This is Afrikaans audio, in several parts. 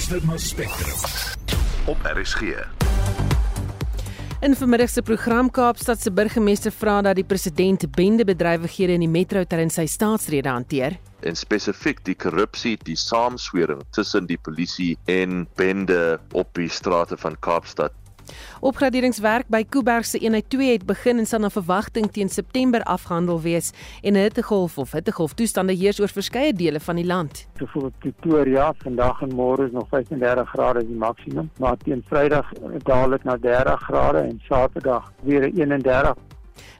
luister na Spectrum op RSG. In vermiddag se program Kaapstad se burgemeester vra dat die president bendebedrywighede in die metro terwyl sy staatsrede hanteer. en spesifiek die korrupsie, die saamswering tussen die polisie en bende op die strate van Kaapstad. Opgraderingswerk by Kuiberg se eenheid 2 het begin en sal na verwagting teen September afgehandel wees en 'n hittegolf of hittegolf toestande heers oor verskeie dele van die land. Byvoorbeeld Pretoria, vandag en môre is nog 35 grade die maksimum, maar teen Vrydag daal dit na 30 grade en Saterdag weer 31.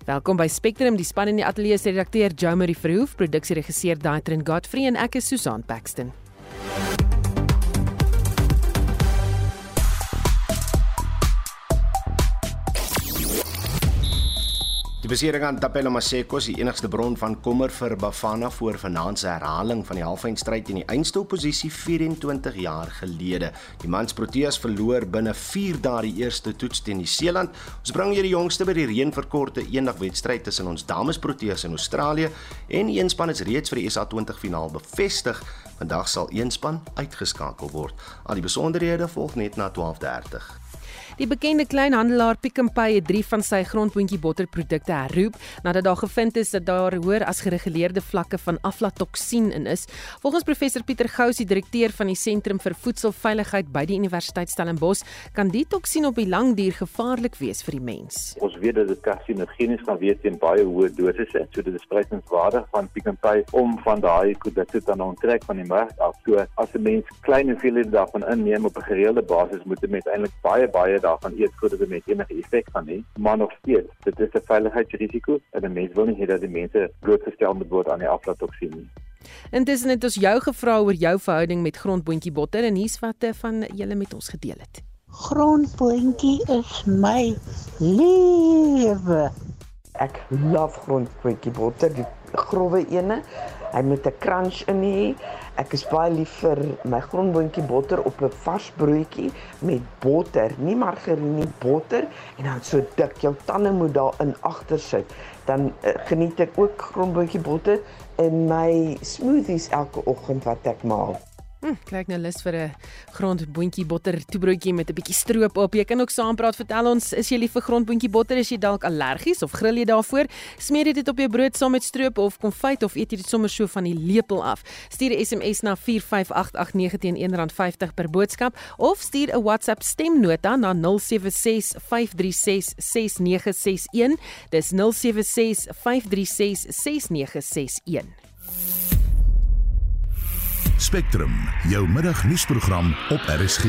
Welkom by Spectrum, die span in die ateljee se redakteur Jo Marie Verhoef, produksieregisseur Daitrin Godfrey en ek is Susan Paxton. Besering aan Tapelo Maseko is die enigste bron van kommer vir Bafana voor vanaand se herhaling van die halfeindstryd in die eindstopposisie 24 jaar gelede. Die mans Proteas verloor binne 4 dae die eerste toets teen Nieu-Seeland. Ons bring julle die jongste by die reënverkorte eendagwedstryd tussen ons dames Proteas in Australië en een span is reeds vir die SA20 finaal bevestig. Vandag sal een span uitgeskakel word. Al die besonderhede volg net na 12:30. Die bekende kleinhandelaar Pick n Pay het 3 van sy grondboontjie botterprodukte herroep nadat daar gevind is dat daar hoër as gereguleerde vlakke van aflatoksien in is. Volgens professor Pieter Gous, die direkteur van die Sentrum vir Voedselveiligheid by die Universiteit Stellenbosch, kan die toksien op die lang duur gevaarlik wees vir die mens. Ons weet dat dit karsinogenies kan wees teen baie hoë dosisse, so dit is prysenswaardig van Pick n Pay om van daai produkte dan onttrek van die mark af. So as 'n mens klein hoeveelhede daarvan inneem op 'n gereelde basis, moet dit met eintlik baie baie daarvan eet voordat dit met enige effek gaan hê, maar nog steeds, dit is 'n veiligheidsrisiko en 'n mens wil nie hê dat die mense blootgestel moet word aan die aflatoksien nie. Intussen het ons jou gevra oor jou verhouding met grondboontjie botter en hier's wat eh, van julle met ons gedeel het. Grondboontjie is my lewe. Ek love grondboontjie botter, die grouwe ene. Hy met 'n crunch in hê. Ek is baie lief vir my grondboontjie botter op 'n vars broodjie met botter, nie margarine nie, botter en dan so dik jou tande moet daarin agter sit. Dan uh, geniet ek ook grondboontjie botter in my smoothies elke oggend wat ek maak. Hm, kyk nou lus vir 'n grondboontjie botter toebroodjie met 'n bietjie stroop op. Jy kan ook saampraat, vertel ons, is jy lief vir grondboontjie botter? Is jy dalk allergies of grill jy daarvoor? Smeer jy dit op jou brood saam met stroop of konfyt of eet jy dit sommer so van die lepel af? Stuur 'n SMS na 45889 teen R1.50 per boodskap of stuur 'n WhatsApp stemnota na 0765366961. Dis 0765366961. Spectrum, jou middagnuusprogram op RSG.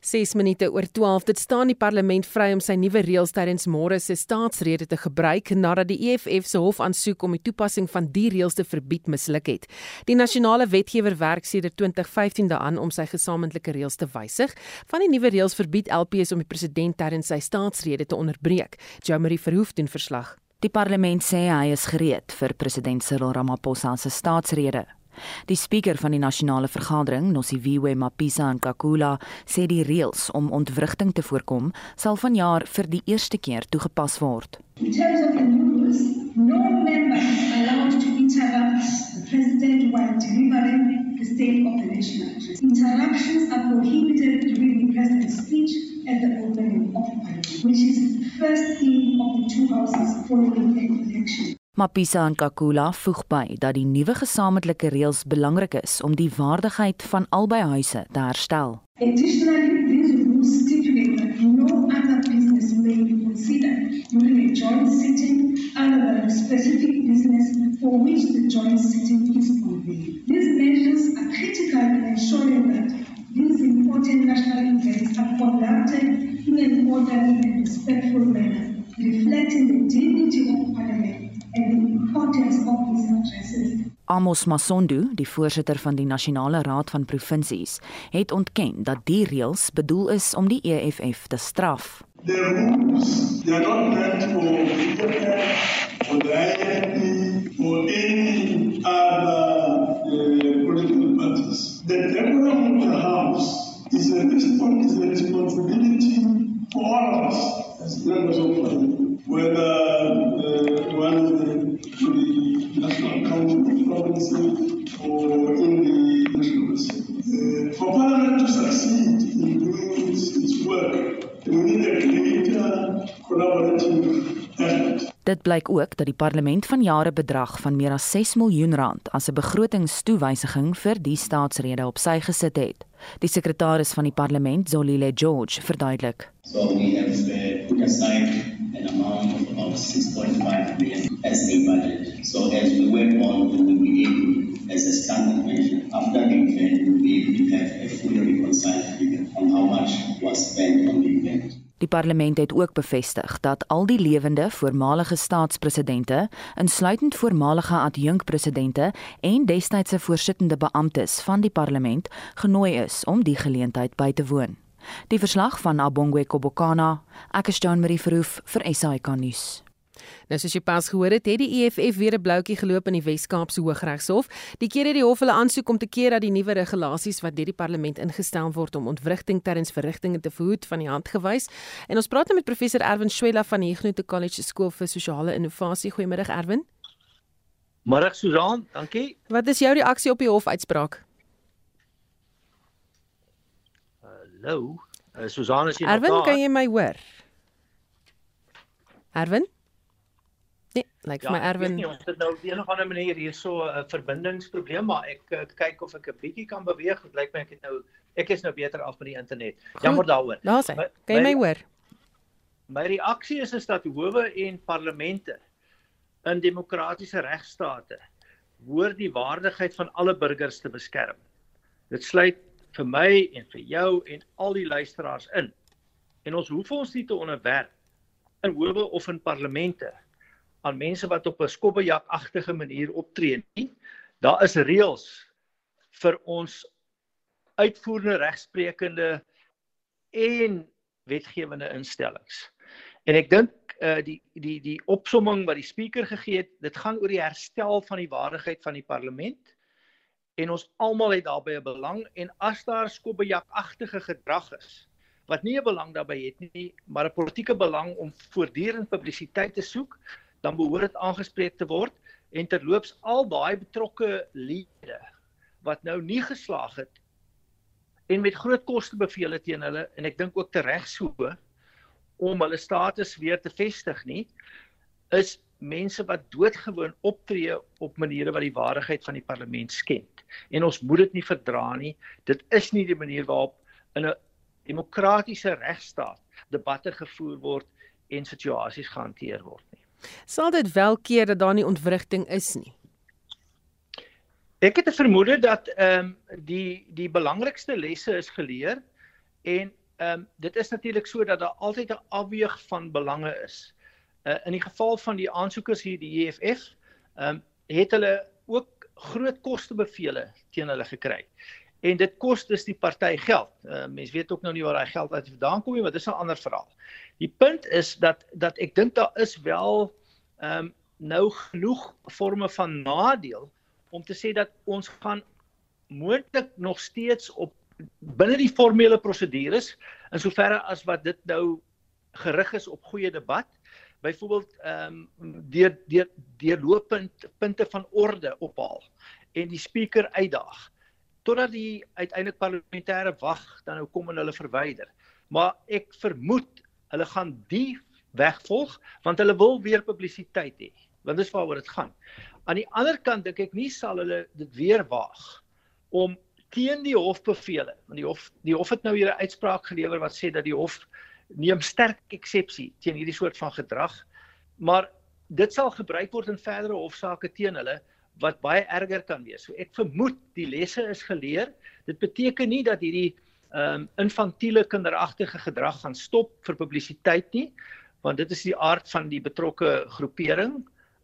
6 minute oor 12. Dit staan die parlement vry om sy nuwe reëls tydens môre se staatsrede te gebruik nadat die EFF se hof aansoek om die toepassing van die reëls te verbied misluk het. Die nasionale wetgewer werk sedert 2015 daaraan om sy gesamentlike reëls te wysig. Van die nuwe reëls verbied LPs om die president tydens sy staatsrede te onderbreek. Jo Marie Verhoef doen verslag. Die parlement sê hy is gereed vir president Cyril Ramaphosa se staatsrede. Die spreker van die nasionale vergadering, Nosiviwe Mapisa Nkakula, sê die reëls om ontwrigting te voorkom sal vanjaar vir die eerste keer toegepas word. In terms of the rules, no member is allowed to interrupt the president while delivering the state of the nation address. Interruptions are prohibited during the president's speech at the opening of the parliament, which is the first theme of the two houses following the election. Mapisa Nkakula voeg by dat die nuwe gesamentlike reëls belangrik is om die waardigheid van albei huise te herstel. Additionally, these rules stipulate that no other business may be considered during a joint sitting other than a specific business for which the joint sitting is convened. These measures are critical in ensuring that these important national events are conducted in an orderly and respectful manner, reflecting the dignity of Parliament and the importance of these addresses. Amos Masondu, die voorsitter van die Nasionale Raad van Provinsies, het ontken dat die reëls bedoel is om die EFF te straf. The rules, they are not meant for for the INP or any other uh, political parties. The decorum of the House is a, is a responsibility for all of us as members of Parliament, whether ook dat die parlement van jare bedrag van meer as 6 miljoen rand as 'n begrotingstoewysiging vir die staatsrede op sy gesit het. Die sekretaris van die parlement, Zolile George, verduidelik. So we have uh, put aside an amount of about 6.5 billion as a budget. So as we work on, we will be able, as a standard measure, after the event, we will be able to have a fully reconciled figure on how much was spent on the event. Die parlement het ook bevestig dat al die lewende voormalige staatspresidente, insluitend voormalige adjunkpresidente en destydse voorsittende beamptes van die parlement, genooi is om die geleentheid by te woon. Die verslag van Abongwe Kobokana, ek is Jean Marie Verhoef vir SAK nuus. Nou soos jy pas gehoor het, het die EFF weer 'n bloutjie geloop in die Wes-Kaapse Hooggeregshof. Die keer het die hof hulle aansoek om te keer dat die nuwe regulasies wat deur die parlement ingestel word om ontwrigting terwyl verrigtinge te verhoed van die hand gewys. En ons praat nou met professor Erwin Swela van die Huguenot College Skool vir Sosiale Innovasie. Goeiemôre Erwin. Môre Susan, dankie. Wat is jou reaksie op die hofuitspraak? Hallo. Uh, Susan is hier. Erwin, kan jy my hoor? Erwin? Lyk like ja, my Erwin. Ja, ons het nou op 'n of ander manier hier so 'n uh, verbindingsprobleem, maar ek uh, kyk of ek 'n bietjie kan beweeg. Dit lyk my ek het nou ek is nou beter af met die internet. Jammer daaroor. Daar's hy. Kan jy my hoor? My reaksie is is dat howe en parlemente in demokratiese regstate hoor die waardigheid van alle burgers te beskerm. Dit sluit vir my en vir jou en al die luisteraars in. En ons hoef ons nie te onderwerp in howe of in parlemente aan mense wat op 'n skobbejakagtige manier optree nie. Daar is reëls vir ons uitvoerende regsprekende en wetgewende instellings. En ek dink uh die die die opsomming wat die spreker gegee het, dit gaan oor die herstel van die waardigheid van die parlement en ons almal het daarbey 'n belang en as daar skobbejakagtige gedrag is wat nie 'n belang daarbey het nie, maar 'n politieke belang om voortdurend publisiteit te soek, dan behoort dit aangespreek te word en terloops al daai betrokke lede wat nou nie geslaag het en met groot koste beveel het teen hulle en ek dink ook tereg so om hulle status weer te vestig nie is mense wat doodgewoon optree op maniere wat die waardigheid van die parlement skend. En ons moet dit nie verdra nie. Dit is nie die manier waarop in 'n demokratiese regstaat debatte gevoer word en situasies gehanteer word nie Sal dit wel keer dat daar nie ontwrigting is nie? Ek het 'n vermoede dat ehm um, die die belangrikste lesse is geleer en ehm um, dit is natuurlik so dat daar altyd 'n afweeg van belange is. Uh, in die geval van die aansoekers hier die EFF, ehm um, het hulle ook groot koste bevele teen hulle gekry. En dit kos dus die party geld. Uh, mens weet ook nou nie waar daai geld uit vandaan kom nie, maar dis 'n ander verhaal. Die punt is dat dat ek dink daar is wel ehm um, nou genoeg forme van nadeel om te sê dat ons gaan moontlik nog steeds op binne die formele prosedures in soverre as wat dit nou gerig is op goeie debat byvoorbeeld ehm um, deur deur deurlopend punte van orde ophaal en die spreker uitdaag totdat die uiteindelik parlementêre wag dan nou kom en hulle verwyder. Maar ek vermoed hulle gaan die weg volg want hulle wil weer publisiteit hê want dis waaroor dit gaan aan die ander kant dink ek nie sal hulle dit weer waag om teen die hofbevele want die hof die hof het nou hier 'n uitspraak gelewer wat sê dat die hof neem sterk eksepsie teen hierdie soort van gedrag maar dit sal gebruik word in verdere hofsaake teen hulle wat baie erger kan wees. So ek vermoed die lesse is geleer. Dit beteken nie dat hierdie ehm um, infantiele kinderagtige gedrag gaan stop vir publisiteit nie, want dit is die aard van die betrokke groepering,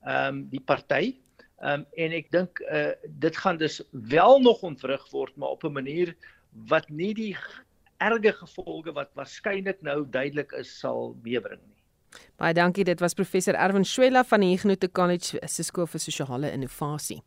ehm um, die party. Ehm um, en ek dink uh dit gaan dus wel nog ontwrig word, maar op 'n manier wat nie die erge gevolge wat waarskynlik nou duidelik is sal meebring. Baie dankie. Dit was professor Erwin Swela van die Huguenot College se skool vir sosiale innovasie.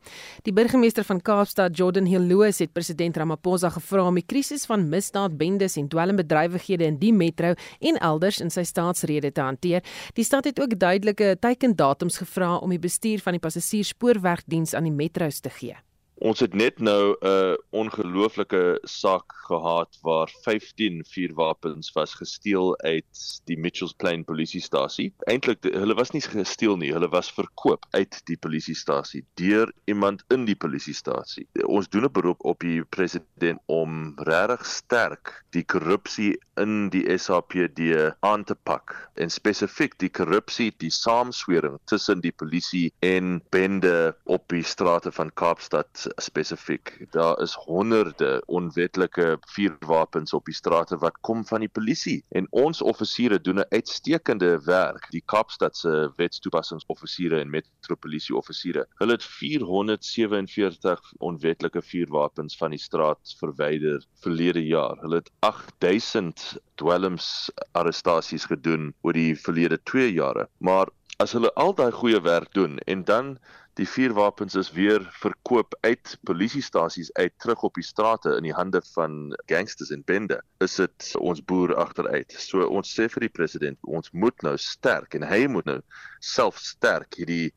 Die burgemeester van Kaapstad, Jordan Hilloos, het president Ramaphosa gevra om die krisis van misdaad, bendes en dwelmbedrywighede in die metro en elders in sy staatsrede te hanteer. Die stad het ook duidelike teikendatums gevra om die bestuur van die passasierspoorwegdiens aan die metros te gee. Ons het net nou 'n uh, ongelooflike saak gehad waar 15 vuurwapens was gesteel uit die Mitchells Plain polisiestasie. Eintlik hulle was nie gesteel nie, hulle was verkoop uit die polisiestasie deur iemand in die polisiestasie. Ons doen 'n beroep op die president om regtig sterk die korrupsie in die SAPD aan te pak en spesifiek die korrupsie, die saamswering tussen die polisie en bende op die strate van Kaapstad spesifiek. Daar is honderde onwetlike vuurwapens op die strate wat kom van die polisie en ons offisiere doen 'n uitstekende werk. Die Kaapstad se wetstoepassingsoffisiere en metropolisie offisiere. Hulle het 447 onwetlike vuurwapens van die straat verwyder verlede jaar. Hulle het 8000 dwelms arrestasies gedoen oor die verlede 2 jare. Maar as hulle al daai goeie werk doen en dan die vuurwapens is weer verkoop uit polisiestasies uit terug op die strate in die hande van gangsters en bende is dit ons boer agteruit. So ons sê vir die president ons moet nou sterk en hy moet nou self sterk hierdie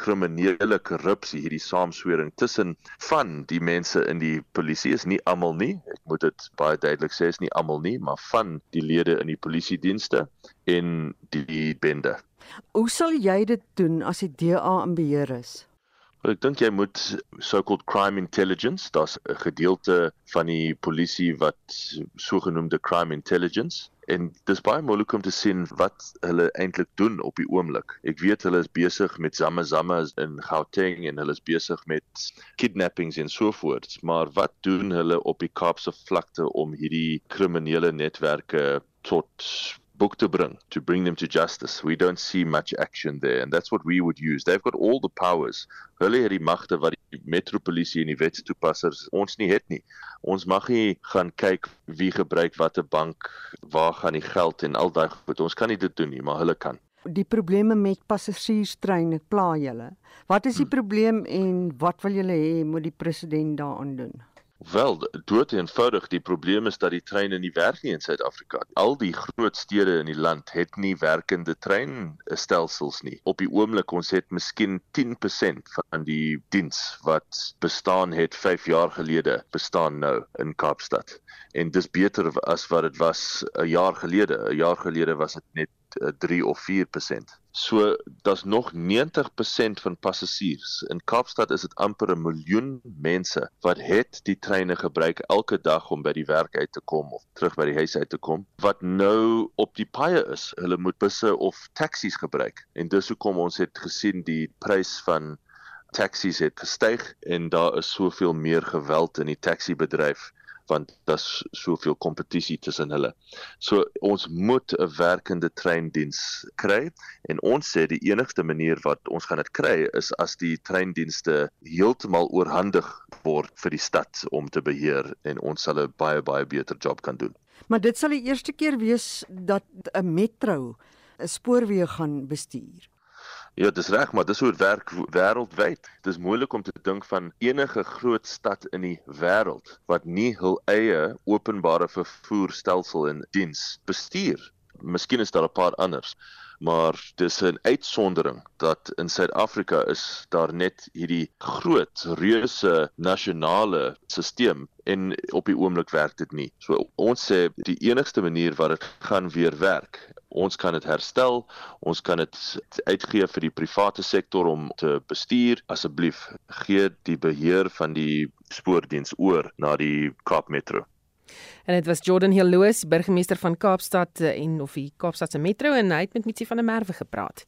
kriminele korrupsie hierdie saamswering tussen van die mense in die polisie is nie almal nie ek moet dit baie duidelik sê is nie almal nie maar van die lede in die polisie dienste en die bende Hoe sal jy dit doen as die DA in beheer is? Ek dink jy moet so-called crime intelligence, daar's 'n gedeelte van die polisie wat sogenaamde crime intelligence en dis baie moeilik om te sien wat hulle eintlik doen op die oomblik. Ek weet hulle is besig met zamme zamme in Gauteng en hulle is besig met kidnappings en so voort, maar wat doen hulle op die Kaapse vlakte om hierdie kriminele netwerke tot book to bring to bring them to justice. We don't see much action there and that's what we would use. They've got all the powers. Hulle het die magte wat die metropolisie en die wetstoepassers ons nie het nie. Ons mag nie gaan kyk wie gebruik watter bank waar gaan die geld en al daai goed. Ons kan nie dit doen nie maar hulle kan. Die probleme met passasierstreine pla julle. Wat is die hmm. probleem en wat wil julle hê moet die president daaraan doen Wel, dood eenvoudig, die probleem is dat die treine nie werk nie in Suid-Afrika. Al die groot stede in die land het nie werkende treinstelsels nie. Op die oomblik ons het miskien 10% van die diens wat bestaan het 5 jaar gelede bestaan nou in Kaapstad. En dis beter as wat dit was 'n jaar gelede. 'n Jaar gelede was dit net 3 eh, of 4%. So daar's nog 90% van passasiers. In Kaapstad is dit amper 'n miljoen mense wat het die treine gebruik elke dag om by die werk uit te kom of terug by die huis uit te kom wat nou op die paaie is. Hulle moet busse of taksies gebruik. En dis hoekom ons het gesien die prys van taksies het gestyg en daar is soveel meer geweld in die taxi-bedryf want daar's soveel kompetisie tussen hulle. So ons moet 'n werkende treindiens kry en ons sê die enigste manier wat ons gaan dit kry is as die treindienste heeltemal oorhandig word vir die stad om te beheer en ons sal 'n baie baie beter job kan doen. Maar dit sal die eerste keer wees dat 'n metro 'n spoorweë gaan bestuur. Ja, dis reg, maar dis hoe dit werk wêreldwyd. Dis moeilik om te dink van enige groot stad in die wêreld wat nie hul eie openbare vervoerstelsel en diens bestuur. Miskien is daar 'n paar anders, maar dis 'n uitsondering dat in Suid-Afrika is daar net hierdie groot reuse nasionale stelsel en op die oomblik werk dit nie. So ons sê die enigste manier wat dit gaan weer werk ons kan dit herstel, ons kan dit uitgee vir die private sektor om te bestuur. Asseblief gee die beheer van die spoordiens oor na die Kaap Metro. En dit was Jordan Hilloos, burgemeester van Kaapstad eh, en of die Kaapstadse Metro en hy het met Mitsi van der Merwe gepraat.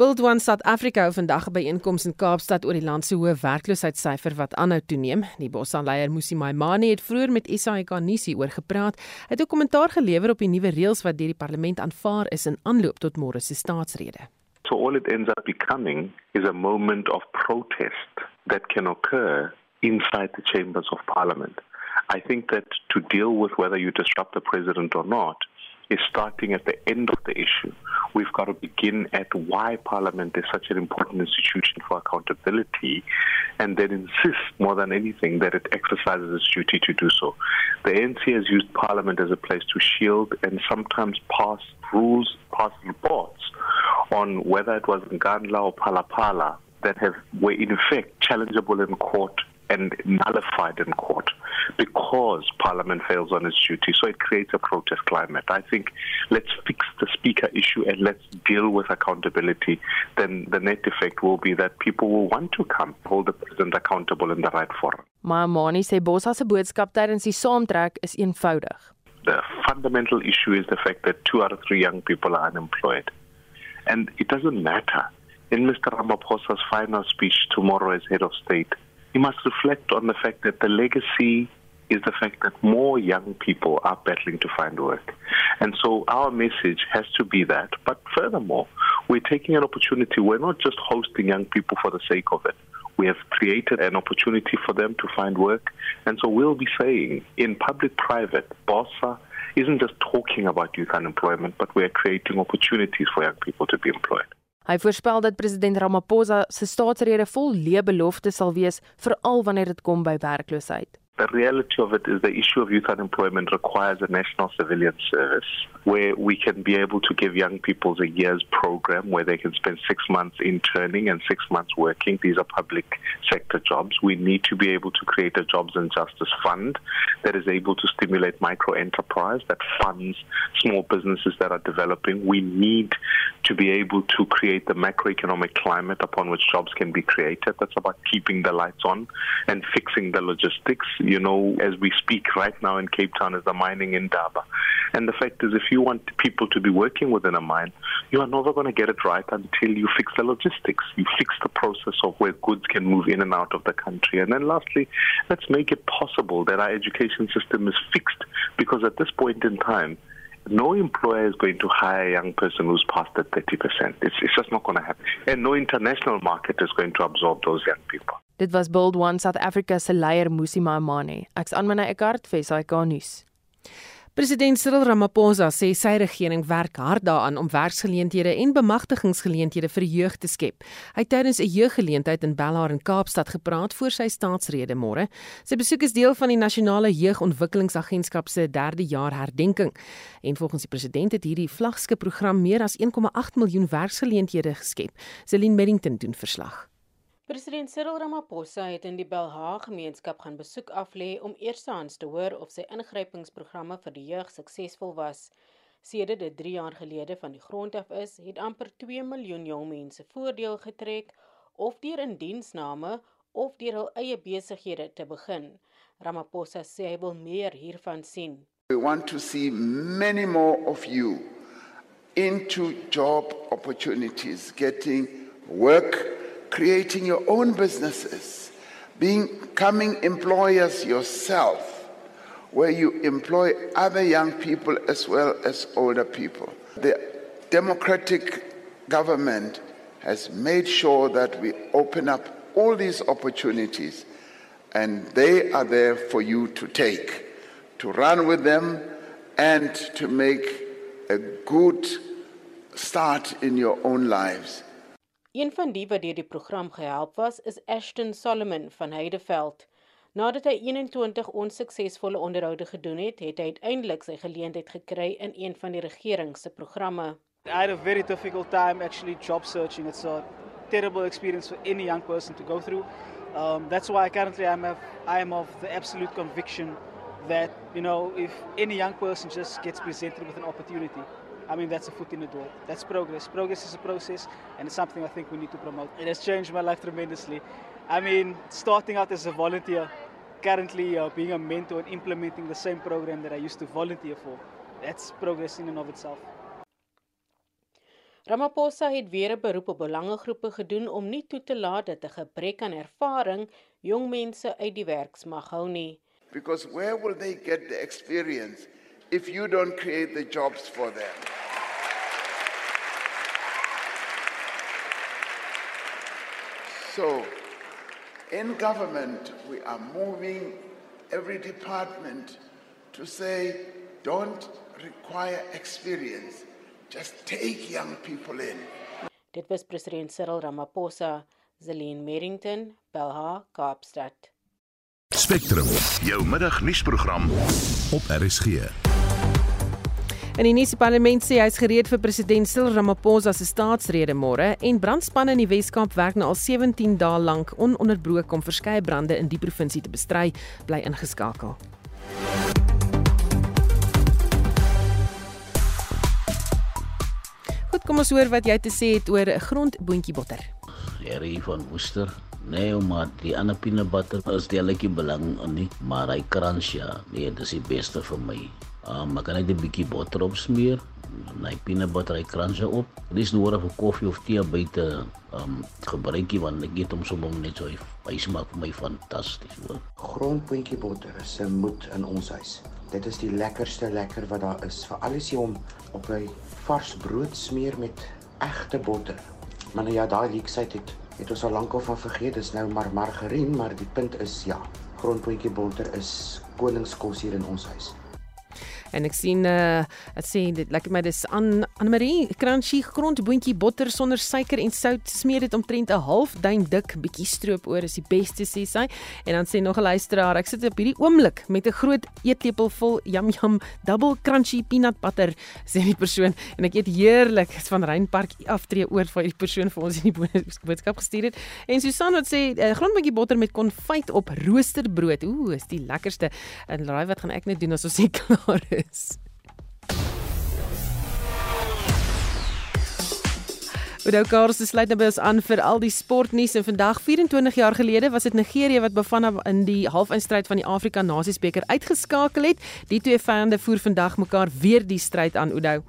Build One South Africa hou vandag 'n byeenkoms in Kaapstad oor die land se hoë werkloosheidssyfer wat aanhou toeneem. Die bosaanleier Musi Maimane het vroeër met SAK nuus hieroor gepraat. Hy het 'n kommentaar gelewer op die nuwe reëls wat deur die parlement aanvaar is in aanloop tot môre se staatsrede. So all it ends up becoming is a moment of protest that can occur inside the chambers of parliament. I think that to deal with whether you disrupt the president or not is starting at the end of the issue. We've got to begin at why Parliament is such an important institution for accountability and then insist more than anything that it exercises its duty to do so. The ANC has used Parliament as a place to shield and sometimes pass rules, pass reports on whether it was Ngandla or Palapala that have were in effect challengeable in court and nullified in court because Parliament fails on its duty. So it creates a protest climate. I think let's fix the Speaker issue and let's deal with accountability. Then the net effect will be that people will want to come hold the president accountable in the right forum. Maar Mani sê Bossa se boodskap tydens die saamtrek is eenvoudig. The fundamental issue is the fact that two out of three young people are unemployed. And it doesn't matter. In Mr. Ramaphosa's final speech tomorrow as head of state, he must reflect on the fact that the legacy is the fact that more young people are battling to find work. And so our message has to be that. But furthermore, we're taking an opportunity. We're not just hosting young people for the sake of it. We have created an opportunity for them to find work. And so we'll be saying in public private, BOSSA isn't just talking about youth unemployment, but we're creating opportunities for young people to be employed. Hy voorspel dat president Ramaphosa se staatsrede vol leë beloftes sal wees, veral wanneer dit kom by werkloosheid. The reality of it is the issue of youth unemployment requires a national civilian service where we can be able to give young people a year's program where they can spend six months interning and six months working. These are public sector jobs. We need to be able to create a jobs and justice fund that is able to stimulate micro enterprise, that funds small businesses that are developing. We need to be able to create the macroeconomic climate upon which jobs can be created. That's about keeping the lights on and fixing the logistics you know, as we speak right now in Cape Town is the mining in Daba. And the fact is, if you want people to be working within a mine, you are never going to get it right until you fix the logistics. You fix the process of where goods can move in and out of the country. And then lastly, let's make it possible that our education system is fixed because at this point in time, no employer is going to hire a young person who's past the 30%. It's, it's just not going to happen. And no international market is going to absorb those young people. Dit was Build One South Africa se leier Musi Maimane. Ek's aan myne Eckart SAK nuus. President Cyril Ramaphosa sê sy regering werk hard daaraan om werksgeleenthede en bemagtigingsgeleenthede vir jeug te skep. Hy het tydens 'n jeuggeleentheid in Bellaar in Kaapstad gepraat voor sy staatsrede môre. Sy besoek is deel van die Nasionale Jeugontwikkelingsagentskap se 3de jaar herdenking. En volgens die president het hierdie vlaggenskap program meer as 1,8 miljoen werksgeleenthede geskep. Celine Merrington doen verslag. President Cyril Ramaphosa het in die Belha gemeenskap gaan besoek aflê om eerstehands te hoor of sy ingrypingsprogramme vir die jeug suksesvol was. Sedert dit 3 jaar gelede van die grond af is, het amper 2 miljoen jong mense voordeel getrek of deur in diensname of deur hul eie besighede te begin. Ramaphosa sê hy wil meer hiervan sien. We want to see many more of you into job opportunities, getting work creating your own businesses, becoming employers yourself, where you employ other young people as well as older people. The democratic government has made sure that we open up all these opportunities and they are there for you to take, to run with them and to make a good start in your own lives. Een van die wat deur die program gehelp was, is Ashton Solomon van Heideveld. Nadat hy 21 onsuksesvolle onderhoude gedoen het, het hy uiteindelik sy geleentheid gekry in een van die regering se programme. I had a very difficult time actually job searching. It's a terrible experience for any young person to go through. Um, that's why currently I'm a, I am of the absolute conviction that you know if any young person just gets presented with an opportunity I mean, that's a foot in the door. That's progress. Progress is a process, and it's something I think we need to promote. It has changed my life tremendously. I mean, starting out as a volunteer, currently uh, being a mentor and implementing the same program that I used to volunteer for, that's progress in and of itself. Ramaphosa het weer 'n beroep op belangegroepe gedoen om nie toe te laat dat 'n gebrek aan ervaring jong mense uit die werksmag hou nie. Because where will they get the experience if you don't create the jobs for them? So, in government, we are moving every department to say, don't require experience, just take young people in. Dit was president Cyril Ramaphosa, Zelene Merrington, Belha, Kaapstad. Spectrum, jou middagnuusprogram op RSG. In die nuus parlement sê hy's gereed vir president Cyril Ramaphosa se staatsrede môre en brandspanne in die Wes-Kaap werk nou al 17 dae lank ononderbroke om verskeie brande in die provinsie te bestry, bly ingeskakel. Goed, kom ons hoor wat jy te sê het oor grondboontjie botter. Jerry van Woester. Nee, maar die ander peanut butter is deelik belang in nie, maar hy crunch ja, nee, dit is die beste vir my. Um, maar kan ek 'n bietjie botter op smeer? My peanut butter hy crunch op. Dit is nodig vir koffie of tee buite um gebruikie want ek eet hom sommer net so hy smaak vir my fantasties. Grondpuntjie botter is 'n moed in ons huis. Dit is die lekkerste lekker wat daar is. Veral as jy hom op 'n vars brood smeer met egte botter. Maar nou ja, daai leksheid het het ons al lank al van vergeet. Dis nou maar margarien, maar die punt is ja, grondpuntjie botter is koningskos hier in ons huis. En ek sien uh dit sê dit lekker my dis aan Anne Marie crunchy grondboontjie botter sonder suiker en sout smeer dit omtrent 'n half duim dik bietjie stroop oor is die beste sê sy. En dan sê nog 'n luisteraar ek sit op hierdie oomblik met 'n groot eetlepel vol yum yum double crunchy peanut butter sê die persoon en ek eet heerlik van Reinpark aftree oor vir die persoon vir ons in die boodskap gestuur het. En Susan wat sê uh, grondboontjie botter met konfyt op roosterbrood. Ooh, is die lekkerste. En raai wat gaan ek net doen as ons hier klaar is? Is. Oudo Karls sluit nou by ons aan vir al die sportnuus en vandag 24 jaar gelede was dit Nigerië wat Bafana in die halfeindstryd van die Afrika Nasiesbeker uitgeskakel het. Die twee vyande voer vandag mekaar weer die stryd aan Oudo.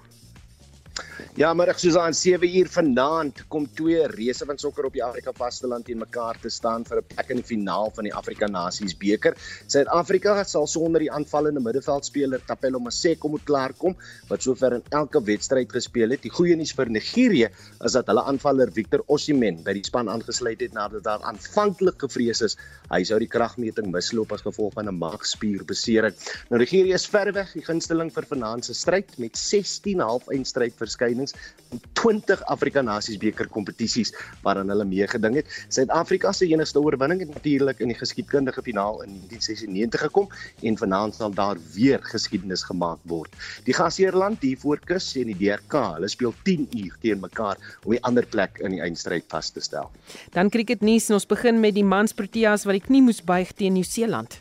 Ja, soos aan 7 uur vanaand kom twee reëse van sokker op die Afrika vasteland teen mekaar te staan vir 'n plek in die finaal van die Afrika Nasies beker. Suid-Afrika sal sonder die aanvallende middelveldspeler Tapelo Maseko moet klaarkom wat sover in elke wedstryd gespeel het. Die goeie nuus vir Nigerië is dat hulle aanvaller Victor Osimhen by die span aangesluit het nadat daar aanvanklik gevrees is hy sou die kragmeting misloop as gevolg van 'n maagspierbesering. Nou Nigerië is verweg die gunsteling vir vanaand se stryd met 16 half-eindstryd verskyn oorwinnings in 20 Afrika Nasies beker kompetisies waaraan hulle meegeding het. Suid-Afrika se enigste oorwinning het natuurlik in die geskiedkundige finaal in 1996 gekom en vanaand sal daar weer geskiedenis gemaak word. Die gasheerland, die voorkus en die DRK, hulle speel 10 uur teen mekaar om die ander plek in die eindstryd vas te stel. Dan krieket nuus en ons begin met die mans Proteas wat die knie moes buig teen Nieu-Seeland.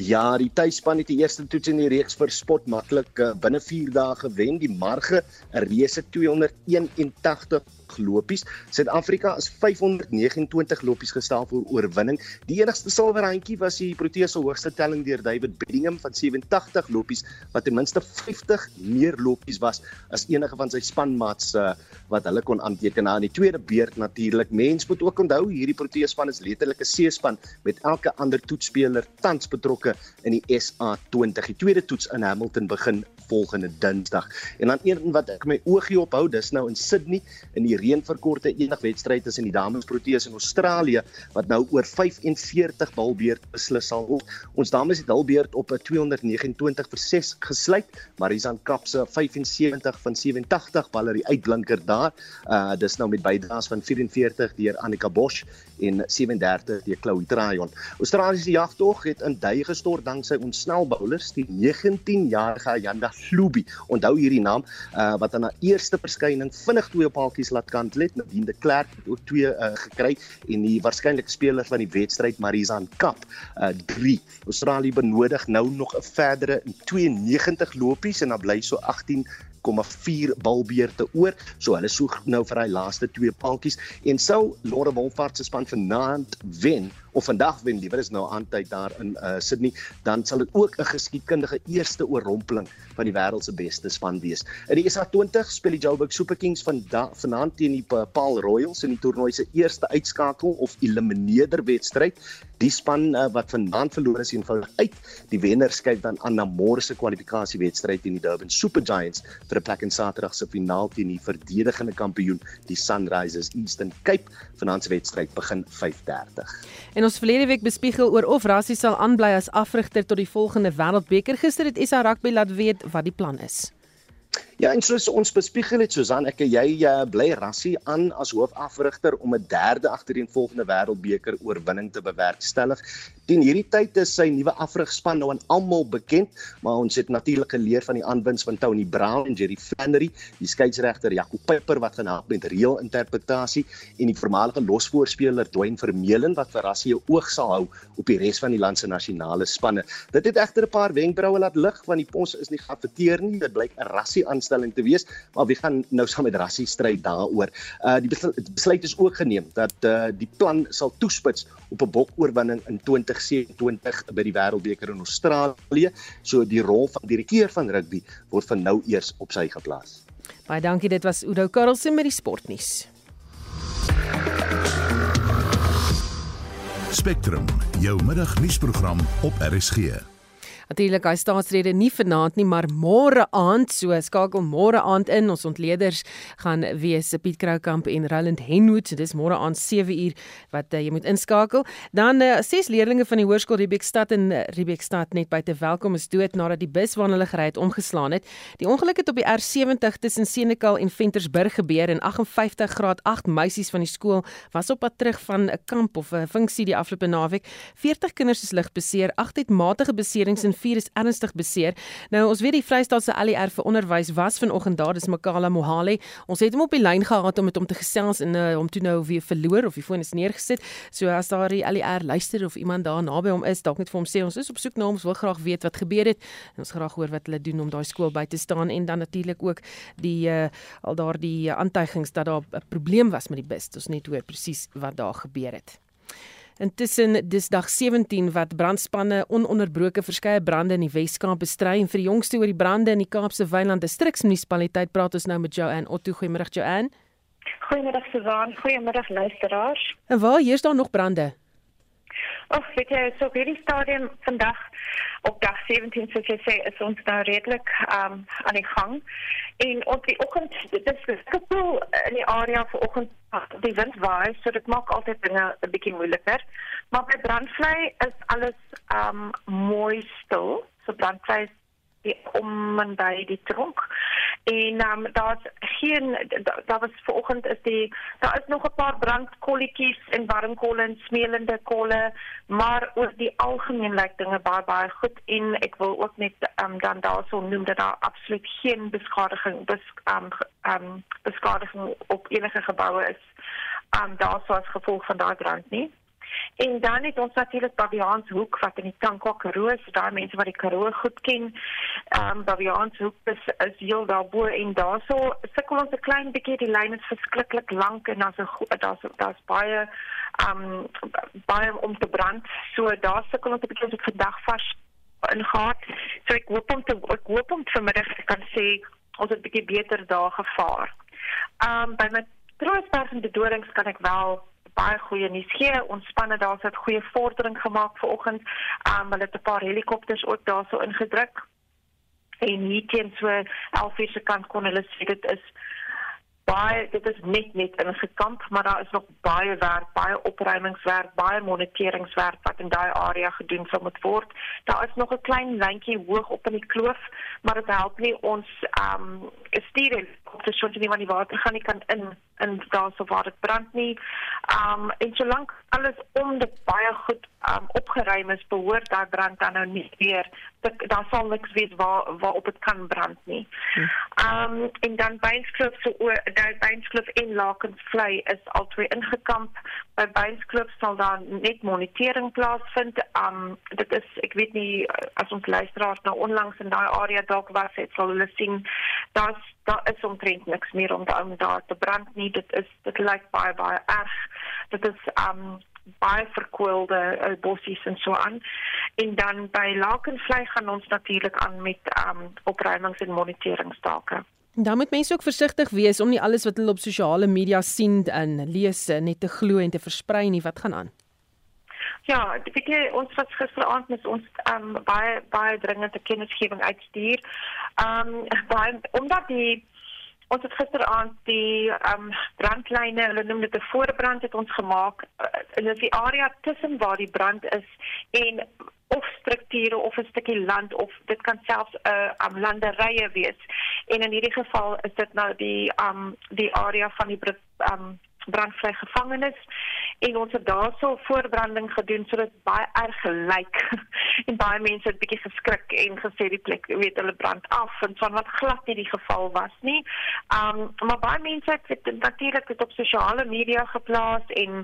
Ja, die tuisspan het die eerste toets in die reeks vir spot maklik uh, binne 4 dae gewen. Die marge 'n reuse 281 lopies. Suid-Afrika is 529 lopies gestel vir oorwinning. Die enigste silwerhandjie was die Proteas se hoogste telling deur David Bedingham van 87 lopies wat ten minste 50 meer lopies was as enige van sy spanmaats uh, wat hulle kon aanteken na in die tweede beurt natuurlik. Mens moet ook onthou hierdie Proteas span is letterlik 'n C-span met elke ander toetsspeler tans betrokke in die SA20. Die tweede toets in Hamilton begin volgende Dinsdag. En dan een wat ek my oogie ophou, dis nou in Sydney in die reënverkorte enigwedstryd tussen die dames Proteas in Australië wat nou oor 45 balbeurt beslis sal word. Ons dames het hulbeurt op 'n 229 vir 6 gesluit, maar Isan Kap se 75 van 87 balle die uitblinker daar. Uh dis nou met bydraes van 44 deur Annika Bosch en 37 deur Chloe Tryon. Australië se jagtog het in duie gestort danksy ons snel bowlers, die 19-jarige Ayanda Flubi. Onthou hierdie naam uh wat aan haar eerste verskyning vinnig twee paaltjies laat kantel het. Nadine de Klerk het ook twee uh, gekry en die waarskynlike speler van die wedstryd Marizan Kap uh 3. Australië benodig nou nog 'n verdere 92 lopies en dan bly so 18 0,4 balbeerte oor. So hulle soek nou vir hy laaste twee paaltjies en sou Lore Wolfhard se span vanaand wen of vandag wen liewer is nou aan tyd daar in uh, Sydney, dan sal dit ook 'n geskiedkundige eerste oorrompeling van die wêreld se beste span wees. In die SA20 speel die Joburg Super Kings van vanaand teen die Paul Royals in die toernooi se eerste uitskakel of elimineerder wedstryd. Die span uh, wat vanaand verloor is eenvoudig uit. Die wenner skuif dan aan na môre se kwalifikasiewedstryd teen die Durban Super Giants vir 'n plek in Saterdag se finaal teen die verdedigende kampioen, die Sunrisers Eastern Cape. Vanaand se wedstryd begin 5:30. En ons verlede week bespiegel oor of Rassie sal aanbly as afrigter tot die volgende Wêreldbeker. Gister het SA Rugby laat weet wat die plan is. Ja, en soos ons bespiegel het Susan, ek en jy uh, bly rassie aan as hoofafrigter om 'n derde agtereenvolgende wêreldbeker oorwinning te bewerkstellig. Teen hierdie tyd is sy nuwe afrigspan nou aan almal bekend, maar ons het natuurlik geleer van die aanwinst van Tony Brown en Jerry Flannery, die skeieregter Jaco Pepper wat help met reël interpretasie en die voormalige losvoorspeler Dwayne Vermeulen wat vir rassie oog sal hou op die res van die land se nasionale spanne. Dit het egter 'n paar wenkbroue laat lig want die pos is nie geaffekteer nie. Dit blyk 'n rassie aanstelling te wees, maar wie gaan nou saam met rassie stry daaroor? Uh die besluit is ook geneem dat uh die plan sal toespits op 'n bokoorwinning in 2027 by die Wêreldbeker in Australië. So die rol van direkteur van rugby word van nou eers op sy geplaas. Baie dankie, dit was Udo Karlse met die sportnuus. Spectrum, jou middagnuusprogram op RSG. Natuurlik hy staatsrede nie vanaand nie, maar môre aand, so skakel môre aand in. Ons ontleeders gaan wees Piet Kroukamp en Roland Henwood. So dis môre aand 7uur wat uh, jy moet inskakel. Dan uh, ses leerdlinge van die hoërskool Riebeekstad in uh, Riebeekstad net buite welkom is dood nadat die bus waarna hulle gery het omgeslaan het. Die ongeluk het op die R70 tussen Senekal en Ventersburg gebeur en 58 graad 8 meisies van die skool was op pad terug van 'n kamp of 'n funksie die afgelope naweek. 40 kinders is lig beseer, 8 het matige beserings en 4 is ernstig beseer. Nou ons weet die Vrystaatse ALR vir onderwys was vanoggend daar, dis Makala Mohale. Ons het hom op die lyn gehad om met hom te gesels en uh, hom toe nou weer verloor of die foon is neergesit. So as daar die ALR luister of iemand daar naby hom is, dalk net vir hom sê ons is op soek na hom, ons wil graag weet wat gebeur het. En ons graag hoor wat hulle doen om daai skool by te staan en dan natuurlik ook die uh, al daardie uh, aantuigings dat daar 'n probleem was met die bus. Ons net hoor presies wat daar gebeur het. Intussen dis dag 17 wat brandspanne ononderbroke verskeie brande in die Wes-Kaap bestry en vir die jongste oor die brande in die Kaapse Wynland distriksmunisipaliteit praat ons nou met Joanne Otto. Goeiemôre Joanne. Goeiemôre Susan. Goeiemôre luisteraars. En waar hier is daar nog brande? Ag, weet jy, so vir die stadium vandag op dag 17 soos jy sê is ons nou redelik um aan die gang. En op die oggend, dit is gekoel in die area vanoggend die wind waai, so dit maak altyd dinge 'n bietjie moeiliker. Maar by brandvlei is alles um mooi stil. So brandvlei om en by die tronk. En um, daar's geen daar da was vanoggend is die daar is nog 'n paar brandkolletjies en warmkolle en smeelende kolle, maar oor die algemeen lyk dinge baie baie goed en ek wil ook net um, dan daarso noem dat daar absoluut geen beskadiging bes um, um, beskadiging op enige geboue is. Um, daarso as gevolg van daai brand nie. En dan het ons natuurlik Babiaanshoek wat in die Tankwa Karoo is, daai mense wat die Karoo goed ken. Ehm um, Babiaanshoek is is heel daarbo en daarso sukkel ons 'n klein bietjie die lyn is verskriklik lank en daar's 'n daar's daar's baie ehm um, baie om te brand. So daar sukkel ons 'n bietjie op gedag vas in gehad. So ek hoop om te ek hoop om vanmiddag kan sê ons het 'n bietjie beter dae gevaar. Ehm um, by my troosberg en bedorings kan ek wel baie goeie nuus gee. Ons spanne daar het goeie vordering gemaak vanoggend. Um hulle het 'n paar helikopters ook daarso ingedruk. En hier teen so 11 uur se kant kon hulle sê dit is baie dit is net net ingekamp, maar daar is nog baie werk, baie opruimingswerk, baie moniteringswerk wat in daai area gedoen sou moet word. Daar is nog 'n klein lyntjie hoog op in die kloof, maar dit help nie ons um stuur op die skoot nie want die water gaan nie kan in in daarso waar dit brand nie. Um en solank alles om dit baie goed um opgeruim is, behoort daai brand dan nou nie weer daar sal niks wees waar waar op dit kan brand nie. Um en dan Beinskloof so oor daai Beinskloof en Lakensvlei is albei ingekamp. By Beinskloof sal dan net monitering plaasvind. Um dit is ek weet nie as ons luisteraars nou onlangs in daai area dalk was, het sal hulle sien daar's daar is omtrent niks meer om daar, om daar te brand nie. Dit is dit lyk baie baie erg. Dit is um baie verkoelde uh, bossies en so aan. En dan by Lakenvlei gaan ons natuurlik aan met um opruimings en moniteringstake. Dan moet mense ook versigtig wees om nie alles wat hulle op sosiale media sien en lees net te glo en te versprei nie. Wat gaan aan? Ja, weet ons was gisteraand met ons um baie baie dringende kennisgewing uitstuur. Um baie omdat die ons het gisteraand die um brandlyne, hulle noem dit 'n voorbrand het ons gemaak uh, in die area tussen waar die brand is en of strukture of 'n stukkie land of dit kan selfs 'n uh, um, landerye wees. En in hierdie geval is dit nou die um die area van die um brandvry gevangenes en ons het daarso voorbranding gedoen sodat baie erg gelyk en baie mense het bietjie geskrik en gesê die plek weet hulle brand af en van wat glad nie die geval was nie. Um maar baie mense het dit natuurlik dit op sosiale media geplaas en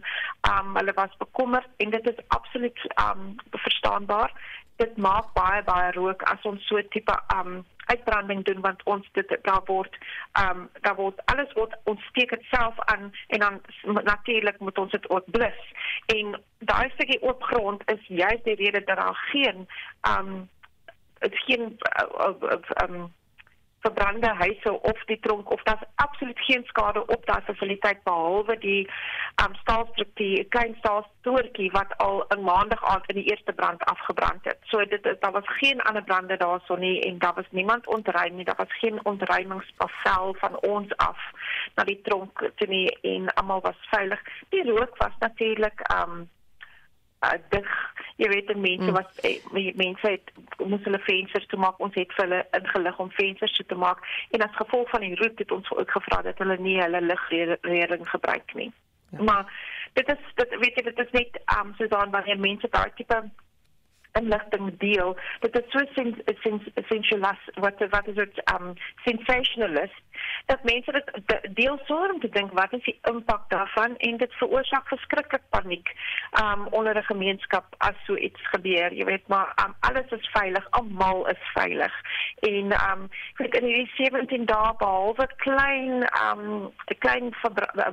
um hulle was bekommerd en dit is absoluut um verstaanbaar. Dit maak baie baie rook as ons so tipe um uitbranding doen want ons dit daar word ehm um, daar word alles word ons steek dit self aan en dan natuurlik moet ons dit ook blus. En daai stukkie oop grond is juist die rede dat daar geen ehm um, geen ehm uh, uh, um, verbrande huise of die tronk of daar's absoluut geen skade op daai fasiliteit behalwe die um, staalstruktuur, klein staalstoortjie wat al 'n maandag aand in die eerste brand afgebrand het. So dit daar was geen ander brande daarson nie en daar was niemand ontruim nie. Daar was geen ontruimingspavel van ons af na die tronk toe nie en almal was veilig. Die rook was natuurlik um uh, dig. Jy weet, die mense mm. was eh, mense het moes hulle vensters toe maak. Ons het vir hulle ingelig om vensters toe te maak en as gevolg van die roet het ons ook gevra dat hulle nie hulle ligreding gebruik nie. Ja. Maar dit is dit weet jy dit is net um so dan wanneer mense daai tipe inligting deel dit is so essentialis wat wat is dit um sensationalist dat mense dit deel sonder om te dink wat is die impak daarvan? En dit veroorsaak verskriklik paniek um onder 'n gemeenskap as so iets gebeur. Jy weet maar um, alles is veilig almal is veilig. En um ek in hierdie 17 dae behalwe klein um 'n klein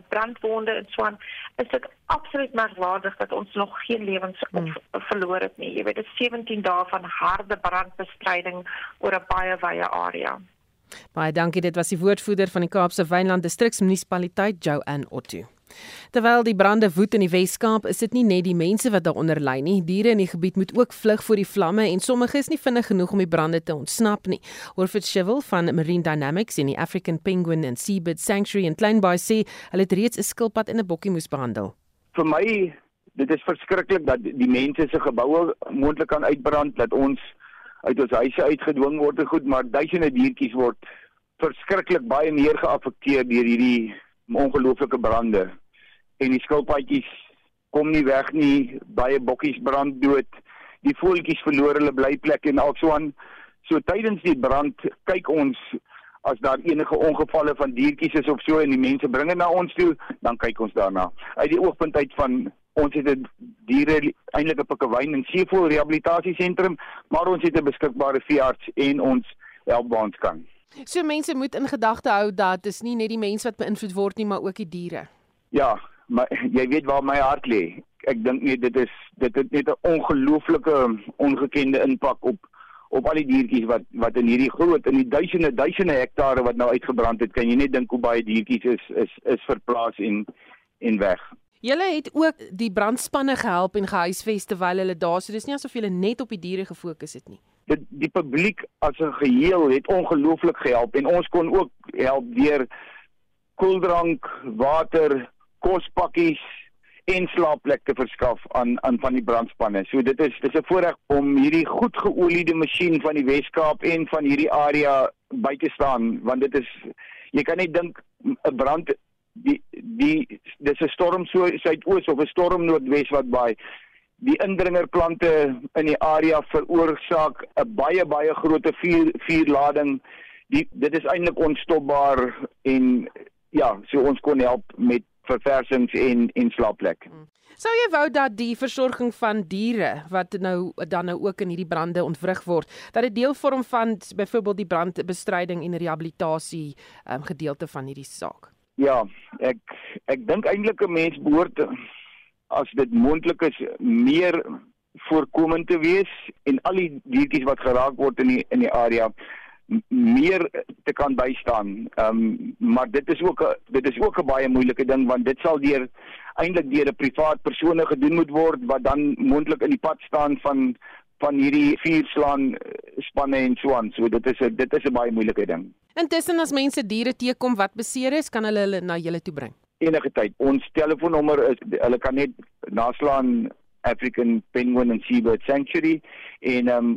brandwonde en so aan is dit absoluut merkwaardig dat ons nog geen lewens hmm. verloor het nie. Jy weet dit is 17 dae van harde brandbestryding oor 'n baie wye area Baie dankie. Dit was die woordvoerder van die Kaapse Wynland Distriksmunisipaliteit, Joanne Otto. Terwyl die brande woed in die Wes-Kaap, is dit nie net die mense wat daaronder ly nie. Diere in die gebied moet ook vlug voor die vlamme en sommige is nie vinnig genoeg om die brande te ontsnap nie. Orford Shivel van Marine Dynamics in die African Penguin and Seabird Sanctuary in Kleinbaai sê hulle het reeds 'n skilpad en 'n bokkie moes behandel. Vir my, dit is verskriklik dat die mense se geboue moontlik kan uitbrand dat ons uit ons huise uitgedwing word en goed, maar duisende diertjies word verskriklik baie meer geaffekteer deur hierdie ongelooflike brande. En die skilpaadjies kom nie weg nie, baie bokkies brand dood. Die voeltjies verloor hulle blyplek en alsoan. So tydens die brand kyk ons as daar enige ongevalle van diertjies is of so en die mense bring dit na ons toe, dan kyk ons daarna. Uit die oogpunt uit van ons het 'n diere eintlik 'n pikkewyn en seevoël rehabilitasiesentrum, maar ons het 'n beskikbare veearts en ons help waar ons kan. So mense moet in gedagte hou dat dit is nie net die mense wat beïnvloed word nie, maar ook die diere. Ja, maar jy weet waar my hart lê. Ek dink net dit is dit het net 'n ongelooflike ongekende impak op op al die diertjies wat wat in hierdie groot in die duisende duisende hektare wat nou uitgebrand het. Kan jy net dink hoe baie diertjies is is is verplaas en en weg. Julle het ook die brandspanne gehelp en gehuisves terwyl hulle daar so dis nie asof julle net op die diere gefokus het nie. Dit die publiek as 'n geheel het ongelooflik gehelp en ons kon ook help deur koeldrank, water, kospakkies en slaapplek te verskaf aan aan van die brandspanne. So dit is dis 'n voorreg om hierdie goed geoliede masjien van die Wes-Kaap en van hierdie area by te staan want dit is jy kan net dink 'n brand die die dis 'n storm so suidoos of 'n storm noordwes wat baie die indringerplante in die area veroorsaak 'n baie baie groot vuur vuurlading. Die dit is eintlik onstopbaar en ja, so ons kon help met verversings en en slaapplek. Hmm. Sou jy wou dat die versorging van diere wat nou dan nou ook in hierdie brande ontwrig word, dat dit deel vorm van byvoorbeeld die brandbestryding en rehabilitasie um, gedeelte van hierdie saak? Ja, ek ek dink eintlik 'n mens behoort as dit moontlik is meer voorkomend te wees en al die diertjies wat geraak word in die in die area meer te kan bystaan. Ehm um, maar dit is ook 'n dit is ook 'n baie moeilike ding want dit sal deur eintlik deur 'n privaat persone gedoen moet word wat dan moontlik in die pad staan van van hierdie vuurslaan spanne en so aan. So dit is 'n dit is 'n baie moeilike ding. Intussen as mense diere teekom wat beseer is, kan hulle hulle na julle toe bring. Enige tyd. Ons telefoonnommer is hulle kan net naslaan African Penguin and Seabird Sanctuary en ehm um,